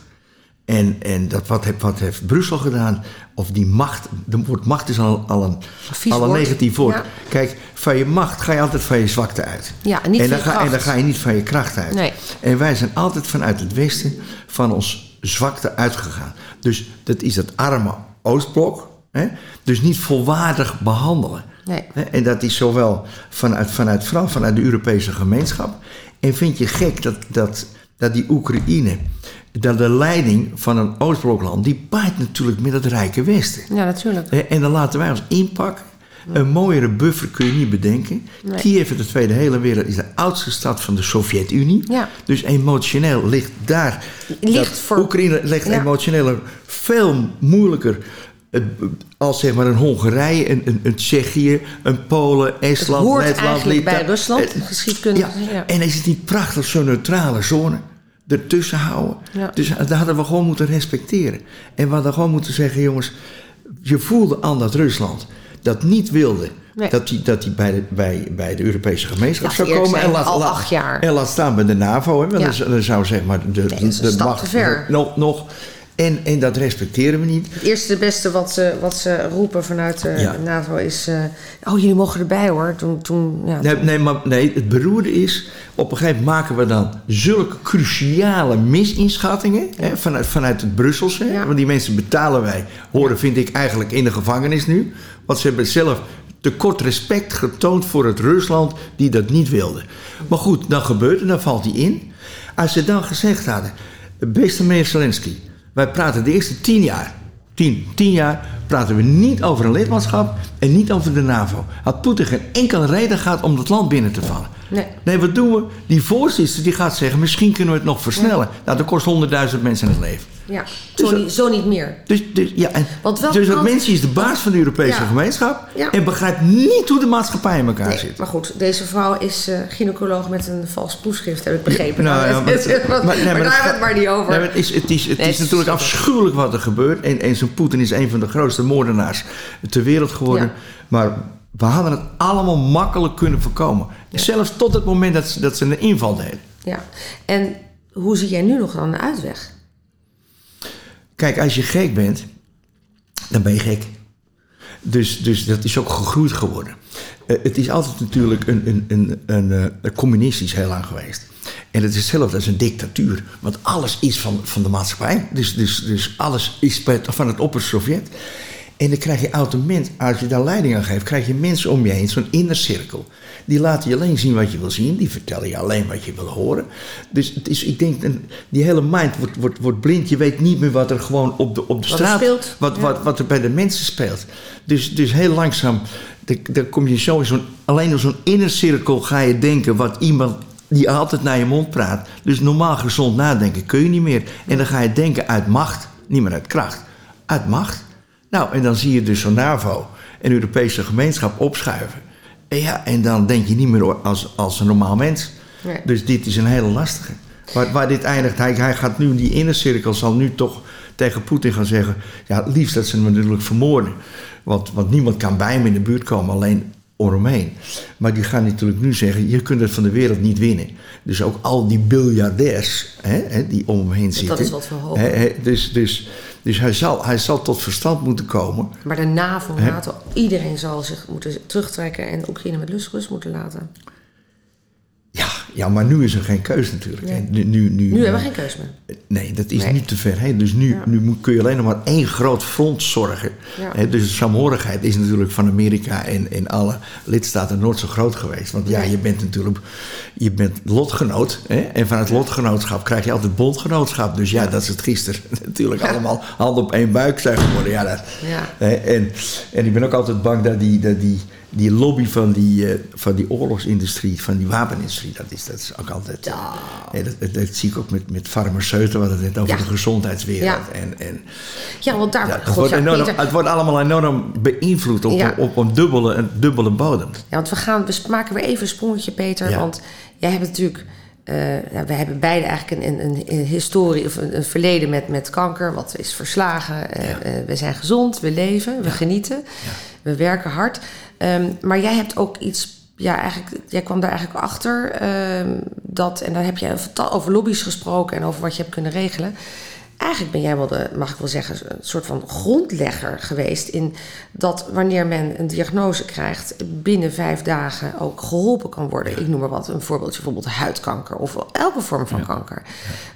En, en dat, wat, heeft, wat heeft Brussel gedaan? Of die macht, de woord macht is al, al een, Vies al een woord. negatief woord. Ja. Kijk, van je macht ga je altijd van je zwakte uit. Ja, en niet en van dan je ga, En dan ga je niet van je kracht uit. Nee. En wij zijn altijd vanuit het westen van ons zwakte uitgegaan. Dus dat is het arme Oostblok. Hè? Dus niet volwaardig behandelen. Nee. Hè? En dat is zowel vanuit, vanuit, vanuit de Europese gemeenschap. En vind je gek dat, dat, dat die Oekraïne, dat de leiding van een Oostblokland, die paait natuurlijk met het rijke Westen. Ja, natuurlijk. En dan laten wij ons inpakken. Een mooiere buffer kun je niet bedenken. Nee. Kiev in de Tweede Hele Wereld is de oudste stad van de Sovjet-Unie. Ja. Dus emotioneel ligt daar. Ligt voor- Oekraïne ligt Ja. emotioneel veel moeilijker. eh, Als zeg maar een Hongarije, een, een, een Tsjechië, een Polen, Estland, hoort Letland, eigenlijk bij Litouwen. Rusland, Eh, geschiedkundig, Ja. ja. En is het niet prachtig zo'n neutrale zone ertussen houden? Ja. Dus dat hadden we gewoon moeten respecteren. En we hadden gewoon moeten zeggen, jongens, je voelde aan dat Rusland dat niet wilde. Nee. Dat hij dat die bij, de, bij, bij de Europese gemeenschap Ja, zou komen. zijn En laat, al laat- acht jaar. En laat staan bij de NAVO. Hè, want Ja. dan, zou- zeg maar de, dat is een de macht te ver. Nog, nog. En, en dat respecteren we niet. Het eerste beste wat ze, wat ze roepen vanuit de Ja. NAVO is... eh, oh, jullie mogen erbij hoor. Toen, toen, ja, Nee, nee, maar nee, het beroerde is, op een gegeven moment maken we dan zulke cruciale misinschattingen hè, vanuit, vanuit het Brusselse. hè. Want die mensen betalen wij, horen vind ik eigenlijk in de gevangenis nu. Want ze hebben zelf tekort respect getoond voor het Rusland die dat niet wilde. Maar goed, dan gebeurt het, dan valt hij in. Als ze dan gezegd hadden, beste meneer Zelensky, wij praten de eerste tien jaar, tien, tien jaar, praten we niet over een lidmaatschap en niet over de NAVO. Had Poetin geen enkele reden gehad om dat land binnen te vallen. Nee. Nee, wat doen we? Die voorzitter die gaat zeggen, misschien kunnen we het nog versnellen. Nou, dat kost honderdduizend mensen het leven. Ja. Zo, niet, zo niet meer. Dus, dus, ja, en, Want welke dus dat is de baas van de Europese Ja. gemeenschap... Ja. en begrijpt niet hoe de maatschappij in elkaar Nee, zit. maar goed, deze vrouw is eh gynaecoloog met een vals proefschrift, heb ik begrepen. Nou, (laughs) ja, maar, maar- maar, maar- nee, maar daar dat hebben we gaat- het maar niet over. Nee, maar het is, het is, het is het is natuurlijk afschuwelijk wat er gebeurt. En, en zo'n Poetin is een van de grootste moordenaars ter wereld geworden. Maar we hadden het allemaal makkelijk kunnen voorkomen. Zelfs tot het moment dat ze, dat ze een inval deden. Ja, en hoe zie jij nu nog dan een uitweg? Kijk, als je gek bent, dan ben je gek. Dus, dus dat is ook gegroeid geworden. Eh, het is altijd natuurlijk een, een, een, een, eh, communistisch heel lang geweest. En het is hetzelfde als een dictatuur. Want alles is van, van de maatschappij. Dus, dus, dus alles is van het opperste Sovjet. En dan krijg je automatisch, als je daar leiding aan geeft, krijg je mensen om je heen, zo'n innercirkel. Die laten je alleen zien wat je wil zien, die vertellen je alleen wat je wil horen. Dus het is, ik denk, een- die hele mind wordt, wordt, wordt blind. Je weet niet meer wat er gewoon op de, op de Wat straat, speelt, wat, ja. wat, wat er bij de mensen speelt. Dus, dus heel langzaam, dan, dan kom je zo in zo'n, alleen in zo'n innercirkel ga je denken wat iemand die altijd naar je mond praat. Dus normaal gezond nadenken kun je niet meer. En dan ga je denken uit macht, niet meer uit kracht. Uit macht. Nou, en dan zie je dus zo'n NAVO en Europese gemeenschap opschuiven. En ja, en dan denk je niet meer als, als een normaal mens. Nee. Dus dit is een hele lastige. Waar, waar dit eindigt, hij, hij gaat nu, die innercirkel zal nu toch tegen Poetin gaan zeggen... ja, het liefst dat ze hem natuurlijk vermoorden. Want, want niemand kan bij hem in de buurt komen, alleen omheen. Maar die gaan natuurlijk nu zeggen, je kunt het van de wereld niet winnen. Dus ook al die biljardairs hè, hè, die om hem heen zitten... is wat hè, dus dus, dus hij, zal, hij zal tot verstand moeten komen... Maar de NAVO? NATO, iedereen zal zich moeten terugtrekken en Oekraïne met lust rust moeten laten. Ja, ja, maar nu is er geen keus natuurlijk. Nee. Nu, nu, nu, Nu hebben we geen keus meer. Nee, dat is Nee. nu te ver. Hè? Dus nu, Ja. nu moet- kun je alleen nog maar één groot front zorgen. Ja. Hè? Dus de saamhorigheid is natuurlijk van Amerika en, en alle lidstaten nooit zo groot geweest. Want ja, je bent natuurlijk je bent lotgenoot. Hè? En van het lotgenootschap krijg je altijd bondgenootschap. Dus ja, dat is het gisteren (laughs) natuurlijk allemaal hand op één buik zijn geworden. Ja, dat, Ja. Hè? En, en ik ben ook altijd bang dat die, dat die, die lobby van die, eh, van die oorlogsindustrie, van die wapenindustrie, dat is, dat is ook altijd. Ja. hè, dat, dat, dat zie ik ook met, met farmaceuten, wat het net over Ja. de gezondheidswereld. Ja. En, en, Ja, want daar... ja, het, God, wordt enorm, Peter, het wordt allemaal enorm beïnvloed op, Ja. op een, dubbele, een dubbele bodem. Ja, want we, gaan, we maken weer even een sprongetje, Peter. Want jij hebt natuurlijk... eh, we hebben beide eigenlijk een, een, een historie of een, een verleden met, met kanker. Wat is verslagen. Eh, Ja. eh, we zijn gezond, we leven, we genieten. We werken hard. Ehm, maar jij hebt ook iets... Ja, eigenlijk, jij kwam daar eigenlijk achter. ehm, dat, en daar heb je over lobby's gesproken en over wat je hebt kunnen regelen. Eigenlijk ben jij wel de, mag ik wel zeggen, een soort van grondlegger geweest in dat wanneer men een diagnose krijgt, binnen vijf dagen ook geholpen kan worden. Ik noem maar wat, een voorbeeldje, bijvoorbeeld huidkanker of elke vorm van kanker.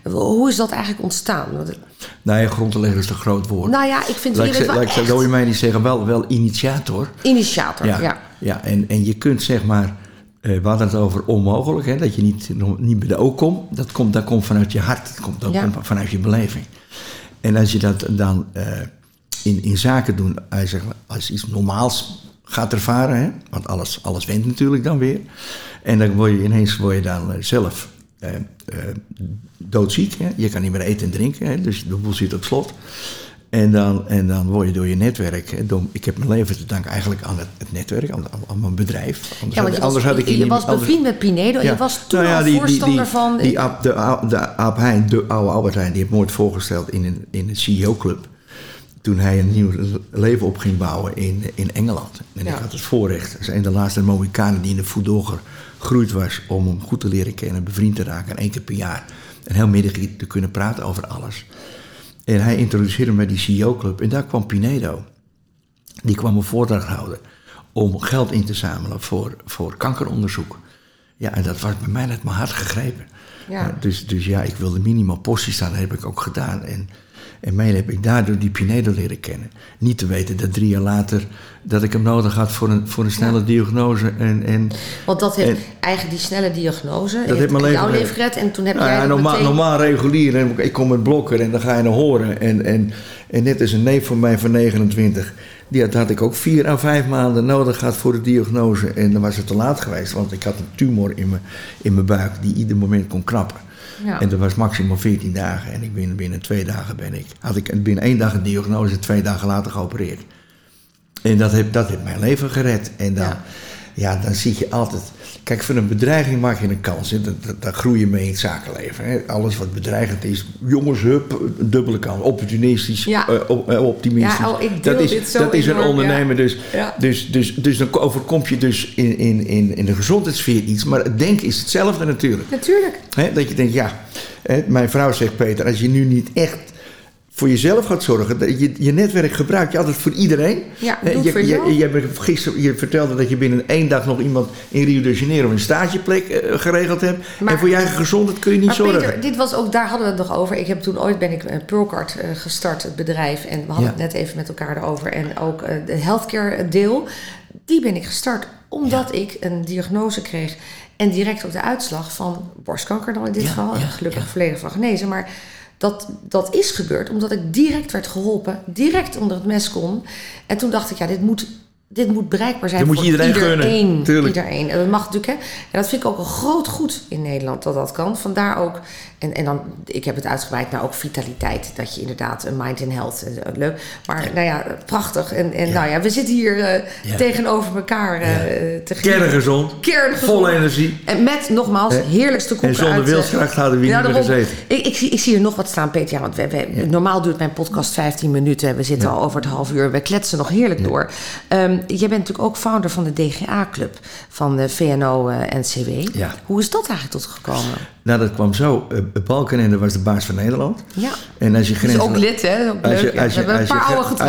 Hoe is dat eigenlijk ontstaan? Het- Nou ja, grondlegger is een groot woord. nou ja, ik vind ze- wel laat ik wil je mij niet zeggen, wel, wel initiator. initiator. Ja. Ja, ja. en, en je kunt zeg maar, we hadden het over onmogelijk, hè, dat je niet, niet bij de O komt. Dat komt, dat komt vanuit je hart, dat komt ook Ja. vanuit je beleving. En als je dat dan eh, in, in zaken doen, als, iets normaals gaat ervaren, hè, want alles, alles went natuurlijk dan weer. En dan word je ineens word je dan eh, zelf eh, eh, doodziek. Hè. Je kan niet meer eten en drinken, hè, dus de boel zit op slot. En dan, en dan word je door je netwerk. door- ik heb mijn leven te danken eigenlijk aan het, het netwerk, aan, aan mijn bedrijf. Anders, Ja, want had, je was, anders had ik je niet- was bevriend met Pinedo en ja. je was toen Nou ja, die- voorstander die, van... Die, Aap- de, de Aap Heijn, de oude Albert Heijn, die heeft me ooit voorgesteld in een, in een CEO-club. Toen hij een nieuw leven op ging bouwen in, in Engeland. En ik had het voorrecht, als een de laatste Mohikanen die in de voet gegroeid was... om hem goed te leren kennen, bevriend te raken. En één keer per jaar een heel middag te kunnen praten over alles. En hij introduceerde me die CEO-club. En daar kwam Pinedo. Die kwam een voordracht houden om geld in te zamelen voor, voor kankeronderzoek. Ja, en dat was bij mij net mijn hart gegrepen. Ja. Uh, dus, dus ja, ik wilde minimaal postie staan, dat heb ik ook gedaan. En, en mede heb ik daardoor die Pinedo leren kennen. Niet te weten dat drie jaar later dat ik hem nodig had voor een, voor een snelle diagnose. En, en, Want dat heeft En- eigenlijk die snelle diagnose. Dat heeft heeft mijn leven jouw gered. leven gered. En toen heb Nou jij ja, normaal, meteen... normaal regulier. En ik kom met blokker en dan ga je naar horen. En, en, en net is een neef van mij van 29. Die had, had ik ook vier à vijf maanden nodig gehad voor de diagnose. En dan was het te laat geweest. Want ik had een tumor in mijn, in mijn buik die ieder moment kon knappen. Ja. En dat was maximaal 14 dagen. En ik ben, binnen twee dagen ben ik. Had ik binnen één dag een diagnose, twee dagen later geopereerd. En dat heeft, dat heeft mijn leven gered. En dan, Ja. Ja. dan zie je altijd. Kijk, van een bedreiging maak je een kans. Hè. Daar groei je mee in het zakenleven. Hè. Alles wat bedreigend is. Jongens, hup, dubbele kans. Opportunistisch, Ja. eh, optimistisch. Ja, oh, ik dat is, dit zo dat is een ondernemer. Dus, Ja. dus, dus, dus dan overkomt je dus in, in, in, in de gezondheidssfeer iets. Maar het denken is hetzelfde natuurlijk. Natuurlijk. Hè, dat je denkt, ja, Hè, mijn vrouw zegt, Peter, als je nu niet echt voor jezelf gaat zorgen, dat je, je netwerk gebruik je altijd voor iedereen. Ja, doe je, voor je, je, gisteren, je vertelde dat je binnen één dag nog iemand in Rio de Janeiro een stageplek eh, geregeld hebt. Maar- en voor je eigen gezondheid kun je niet Maar zorgen. Peter, dit was ook, daar hadden we het nog over. Ik heb toen ooit ben ik uh, Pearlcard eh, gestart, het bedrijf. En we hadden Ja. het net even met elkaar erover. En ook eh, de healthcare deel. Die ben ik gestart omdat ik een diagnose kreeg. En direct ook de uitslag van borstkanker dan in dit Ja, geval. gelukkig volledig van genezen. Maar dat, dat is gebeurd omdat ik direct werd geholpen. Direct onder het mes kon. En toen dacht ik, ja, dit moet... Dit moet bereikbaar zijn moet voor je iedereen gunnen, iedereen. tuurlijk. iedereen. En dat mag natuurlijk, hè. En dat vind ik ook een groot goed in Nederland, dat dat kan. Vandaar ook, en, en dan, ik heb het uitgebreid naar ook vitaliteit. Dat je inderdaad een mind in health, eh, leuk. Maar nou ja, prachtig. En, en nou ja, we zitten hier eh, Ja. tegenover elkaar eh, te. Kerngezond, Kerngezond. vol energie. En met, nogmaals, heerlijkste koeken En zonder eh, wilskracht hadden we hier niet meer daarom. gezeten. Ik, ik, zie, ik zie hier nog wat staan, Peter. Ja, want we, we- normaal duurt mijn podcast 15 minuten. We zitten al over het half uur. We kletsen nog heerlijk door. Ehm, jij bent natuurlijk ook founder van de DGA-club van de VNO-NCW. Ja. Hoe is dat eigenlijk tot gekomen? Nou, dat kwam zo. Uh, Balkenende was de baas van Nederland. Ja. En als je Dat is grenzen- ook lid, hè? Dat is ook Als leuk. je, als je, als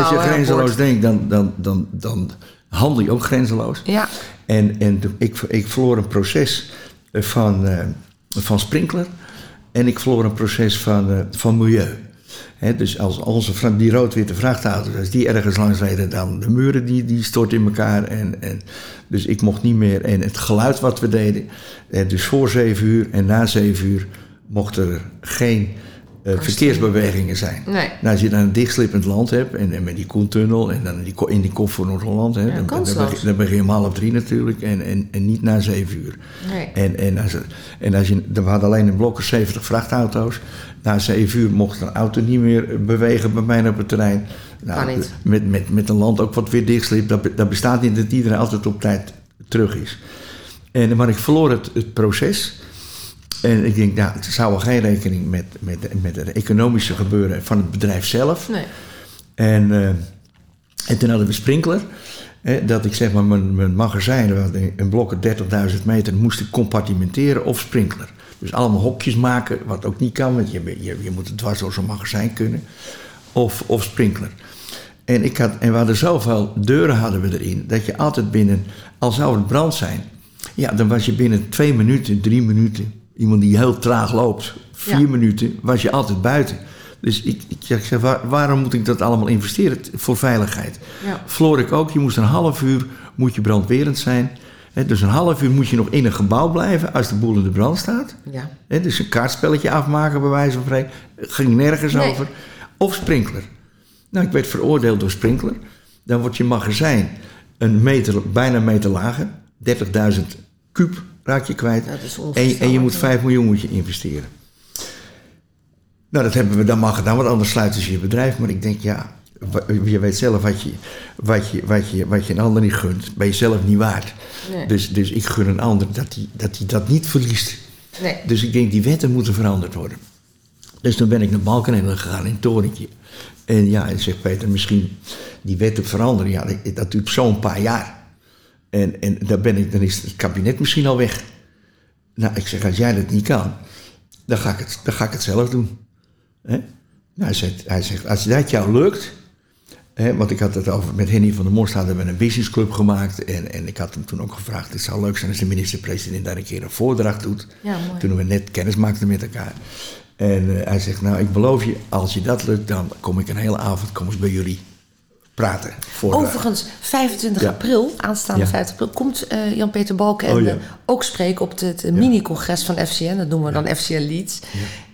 je, als grenzeloos denkt, dan, dan, dan, dan handel je ook grenzeloos. Ja. En, en ik, ik verloor een proces eh, van, eh, van sprinkler. En ik verloor een proces van, eh, van milieu. Dus als vra- die rood-witte vrachtauto's, als die ergens langs reden, dan de muren die, die storten in elkaar. En, en, dus ik mocht niet meer. En het geluid wat we deden, dus voor zeven uur en na zeven uur, mochten er geen eh, verkeersbewegingen zijn. Nee. Nou, als je dan een dichtslippend land hebt, en, en met die Koentunnel, en dan in die, in die kop voor Noord-Holland, dan, dan, dan begin je om half drie natuurlijk, en, en, en niet na zeven uur. Nee. En, en, als, er- en als je, we hadden alleen in blokken 70 vrachtauto's. Na zeven uur mocht een auto niet meer bewegen bij mij op het terrein. Nou, Kan niet. Met, met, met een land ook wat weer dichtsliep, dat, dat bestaat niet dat iedereen altijd op tijd terug is. En, maar ik verloor het, het proces. En ik denk, nou, het zou wel geen rekening met, met, met het economische gebeuren van het bedrijf zelf. Nee. En, eh, en toen hadden we sprinkler. Hè, dat ik zeg maar mijn, mijn magazijn, een blokken 30.000 meter, moest ik compartimenteren of sprinkler. Dus allemaal hokjes maken, wat ook niet kan, want je, je, je moet het dwars door zo'n magazijn kunnen. Of, of sprinkler. En, ik had, en we hadden zoveel deuren hadden we erin, dat je altijd binnen, al zou het brand zijn, ja, dan was je binnen twee minuten, drie minuten, iemand die heel traag loopt, vier Ja. minuten, was je altijd buiten. Dus ik, ik, ik zeg, waar- waarom moet ik dat allemaal investeren voor veiligheid? Ja. Floor ik ook, je moest een half uur moet je brandwerend zijn. Dus een half uur moet je nog in een gebouw blijven als de boel in de brand staat. Ja. Dus een kaartspelletje afmaken bij wijze van spreken. Ging nergens Nee. over. Of sprinkler. Nou, ik werd veroordeeld door sprinkler. Dan wordt je magazijn een meter, bijna een meter lager. 30.000 kuub raak je kwijt. Dat is en, en je moet 5 miljoen moet je investeren. Nou, dat hebben we dan maar gedaan, want anders sluiten ze je bedrijf. Maar ik denk, ja, je weet zelf wat je, wat je, wat je, wat je een ander niet gunt, ben je zelf niet waard. Nee. Dus, dus ik gun een ander dat hij dat, die dat niet verliest. Nee. Dus ik denk, die wetten moeten veranderd worden. Dus toen ben ik naar Balkenende gegaan in torentje. En ja, en zegt Peter, misschien die wetten veranderen. Ja, dat- dat duurt zo'n paar jaar. En, en daar ben ik, dan is het kabinet misschien al weg. Nou, ik zeg, als jij dat niet kan, dan ga ik het, dan ga ik het zelf doen. Nou, hij, zegt, hij zegt, als dat jou lukt... Want ik had het over, met Henny van der Most hadden we een businessclub gemaakt. En, en ik had hem toen ook gevraagd, het zou leuk zijn als de minister-president daar een keer een voordracht doet. Ja, mooi. Toen we net kennis maakten met elkaar. En eh, hij zegt, nou, ik beloof je, als je dat lukt, dan kom ik een hele avond kom ik bij jullie praten. Voor, eh, Overigens, 25 Ja. april, aanstaande Ja. 50 april, komt eh, Jan-Peter Balkenende Oh, ja. ook spreken op het, mini-congres van FCN. Dat noemen we dan FCN Leeds.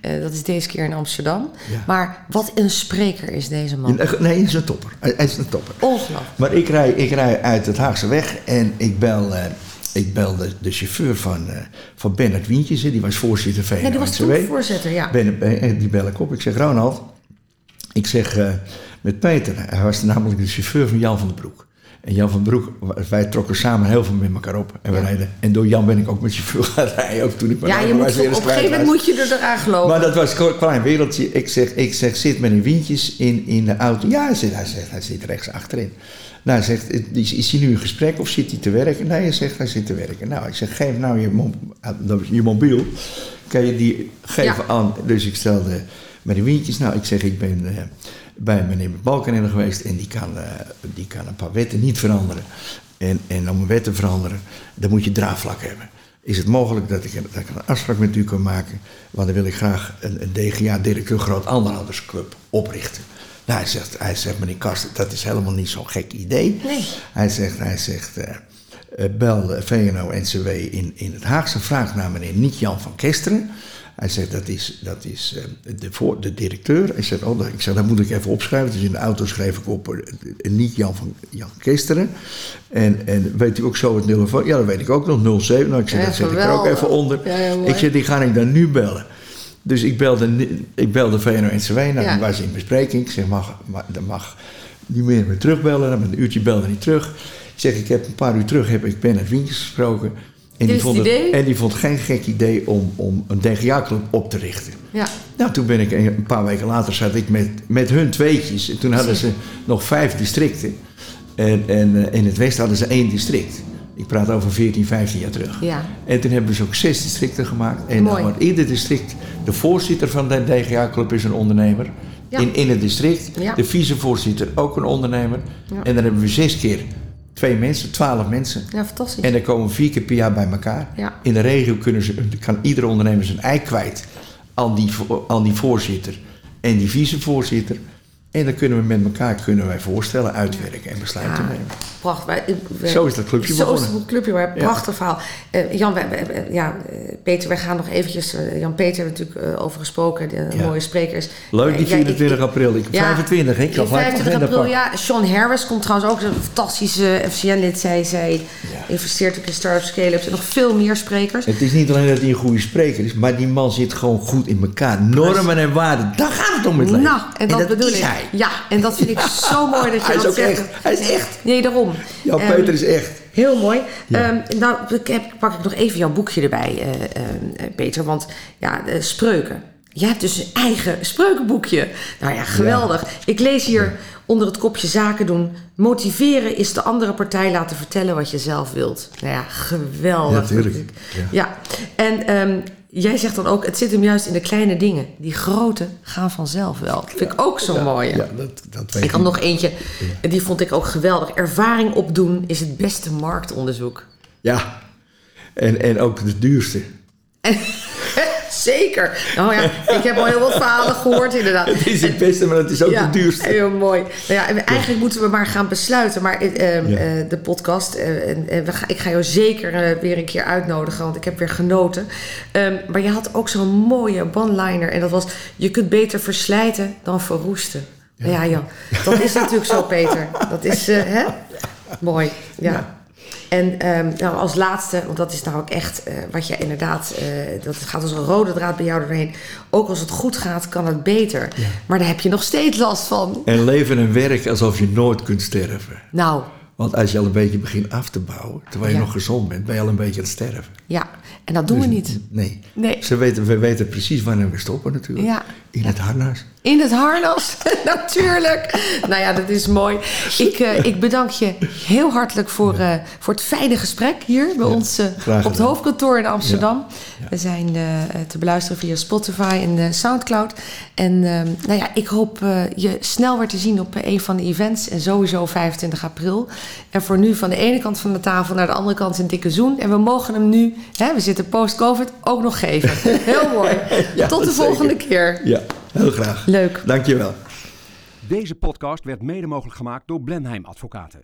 Eh, dat is deze keer in Amsterdam. Maar wat een spreker is deze man. Nee, hij is een topper. Hij is een topper. Ongelooflijk. Maar ik rij, ik rij uit het Haagse weg en ik bel, eh, ik bel de, chauffeur van, eh, van Bernard Wientjes. Die was voorzitter van Ja, die was toen voorzitter, ja. Ben, eh, die bel ik op. Ik zeg, Ronald, ik zeg eh, met Peter. Hij was namelijk de chauffeur van Jan van den Broek. En Jan van den Broek, wij trokken samen heel veel met elkaar op. En, we Ja. rijden, en door Jan ben ik ook met chauffeur (laughs) gaan rijden. Ook toen ik Ja, je moet, op een gegeven moment moet je er eraan geloven. Maar dat was een klein wereldje. Ik zeg, ik zeg zit met een wientjes in, in de auto. Ja, hij zegt, hij zegt, hij zit rechts achterin. Nou, hij zegt, is, is hij nu in gesprek of zit hij te werken? Nee, hij zegt, hij zit te werken. Nou, ik zeg, geef nou je, mo- je mobiel. kan je die geven Ja. aan. Dus ik stelde met die windjes. Nou, ik zeg, ik ben eh, bij meneer Balkenende geweest en die kan, eh, die kan een paar wetten niet veranderen. En, en om een wet te veranderen, dan moet je draagvlak hebben. Is het mogelijk dat ik, een- dat ik een afspraak met u kan maken? Want dan wil ik graag een, een DGA-directeur groot anderhoudersclub oprichten. Nou, hij zegt, hij zegt, meneer Karsten, dat is helemaal niet zo'n gek idee. Nee. Hij zegt, hij zegt eh, bel VNO-NCW in, in het Haagse. Vraag naar meneer Niet-Jan van Kesteren. Hij zegt, dat is, dat is eh, de, voor, de directeur. Hij zegt, oh, dat- ik zeg, dat moet ik even opschrijven. Dus in de auto schreef ik op eh, eh, Niet-Jan van Jan Kesteren. En, en weet u ook zo het telefoon? Ja, dat weet ik ook nog, 07. Nou, ik zeg, Ja, dat zet ik er ook even onder. Ja, ik zeg, die ga ik dan nu bellen. Dus ik belde, ik belde VNO-NCW. Nou, Ja. die was in bespreking. Ik zeg, mag, mag, mag niet meer meer terugbellen. Dan ben een uurtje belde niet terug. Ik zeg, ik heb een paar uur terug heb ik Ben het Wientjes gesproken. En is vond het idee? en die vond geen gek idee om, om een DGA-club op te richten. Ja. Nou, toen ben ik een paar weken later zat ik met, met hun tweetjes. En toen hadden ze nog vijf districten. En, en eh, in het westen hadden ze één district. Ik praat over 14, 15 jaar terug. Ja. En toen hebben ze ook zes districten gemaakt. En Mooi. dan wordt ieder district, de voorzitter van de DGA-club is een ondernemer. Ja. In, in het district. Ja. De vicevoorzitter ook een ondernemer. En dan hebben we zes keer twee mensen, twaalf mensen. Ja, fantastisch. En dan komen vier keer per jaar bij elkaar. Ja. In de regio kunnen ze, kan iedere ondernemer zijn ei kwijt aan die, aan die voorzitter en die vicevoorzitter. En dan kunnen we met elkaar kunnen wij voorstellen uitwerken en besluiten Ja, nemen. prachtig. Zo is dat clubje Zo is begonnen. het clubje, maar prachtig verhaal. Eh, Jan, wij- wij- wij- ja, eh, Peter, wij gaan nog eventjes... eh, Jan Peter hebben we natuurlijk eh, over gesproken, de Ja. mooie sprekers. Leuk, die Eh, ja, ik- 24 april. Ik, 25, hè? ik zal in gelijk 25 agenda april, ja. Sean Harris komt trouwens ook, een fantastische FCN-lid. Zij, zij Ja. investeert ook in start-up scale-ups en nog veel meer sprekers. Het is niet alleen dat hij een goede spreker is, maar die man zit gewoon goed in elkaar. Normen en waarden, daar gaat het om in het leven. Nou, en dat, bedoel is ik. Ja, en dat vind ik (laughs) zo mooi dat je Hij is dat ook zegt. echt. Hij is echt. Nee, daarom. Ja, Ehm, Peter is echt. Heel mooi. Ja. Ehm, nou, pak ik nog even jouw boekje erbij, eh, eh, Peter. Want ja, eh, spreuken. Jij hebt dus een eigen spreukenboekje. Nou ja, geweldig. Ik lees hier onder het kopje zaken doen. Motiveren is de andere partij laten vertellen wat je zelf wilt. Nou ja, geweldig. Ja, tuurlijk. Ja. Ja. En ehm, jij zegt dan ook, het zit hem juist in de kleine dingen. Die grote gaan vanzelf wel. Dat vind ik ook zo mooi. Ja, dat, dat weet Ik had nog eentje, die vond ik ook geweldig. Ervaring opdoen is het beste marktonderzoek. Ja, en, en ook de duurste. En, (laughs) zeker. Nou ja, ik heb al heel wat verhalen gehoord inderdaad. Het is het beste, maar het is ook ja, de duurste. Heel mooi. Nou ja, en eigenlijk moeten we maar gaan besluiten. Maar eh, eh, Ja. eh, de podcast, eh, en, en we ga, ik ga jou zeker weer een keer uitnodigen, want ik heb weer genoten. Ehm, maar je had ook zo'n mooie one-liner. En dat was, je kunt beter verslijten dan verroesten. Ja, ja, dat is natuurlijk zo, Peter. Dat is, hè? Mooi, ja. En ehm, nou, als laatste, want dat is nou ook echt eh, wat je inderdaad, eh, dat gaat als een rode draad bij jou doorheen. Ook als het goed gaat, kan het beter. Maar daar heb je nog steeds last van. En leven en werken alsof je nooit kunt sterven. Nou, Want als je al een beetje begint af te bouwen, terwijl je Ja. nog gezond bent, ben je al een beetje aan het sterven. ja, en dat doen we niet. Nee. Nee. Ze weten, we weten precies wanneer we stoppen natuurlijk. Ja. In het harnas. In het harnas, (laughs) natuurlijk. Nou ja, dat is mooi. Ik, eh, ik bedank je heel hartelijk voor, eh, voor het fijne gesprek hier bij ons eh, op het hoofdkantoor in Amsterdam. Ja. We zijn te beluisteren via Spotify en Soundcloud. En eh, nou ja, ik hoop je snel weer te zien op een van de events. En sowieso 25 april. En voor nu van de ene kant van de tafel naar de andere kant een dikke zoen. En we mogen hem nu, hè, we zitten post-covid, ook nog geven. (laughs) Heel mooi. Tot de zeker. volgende keer. Ja, heel graag. Leuk. Dankjewel. Deze podcast werd mede mogelijk gemaakt door Blenheim Advocaten.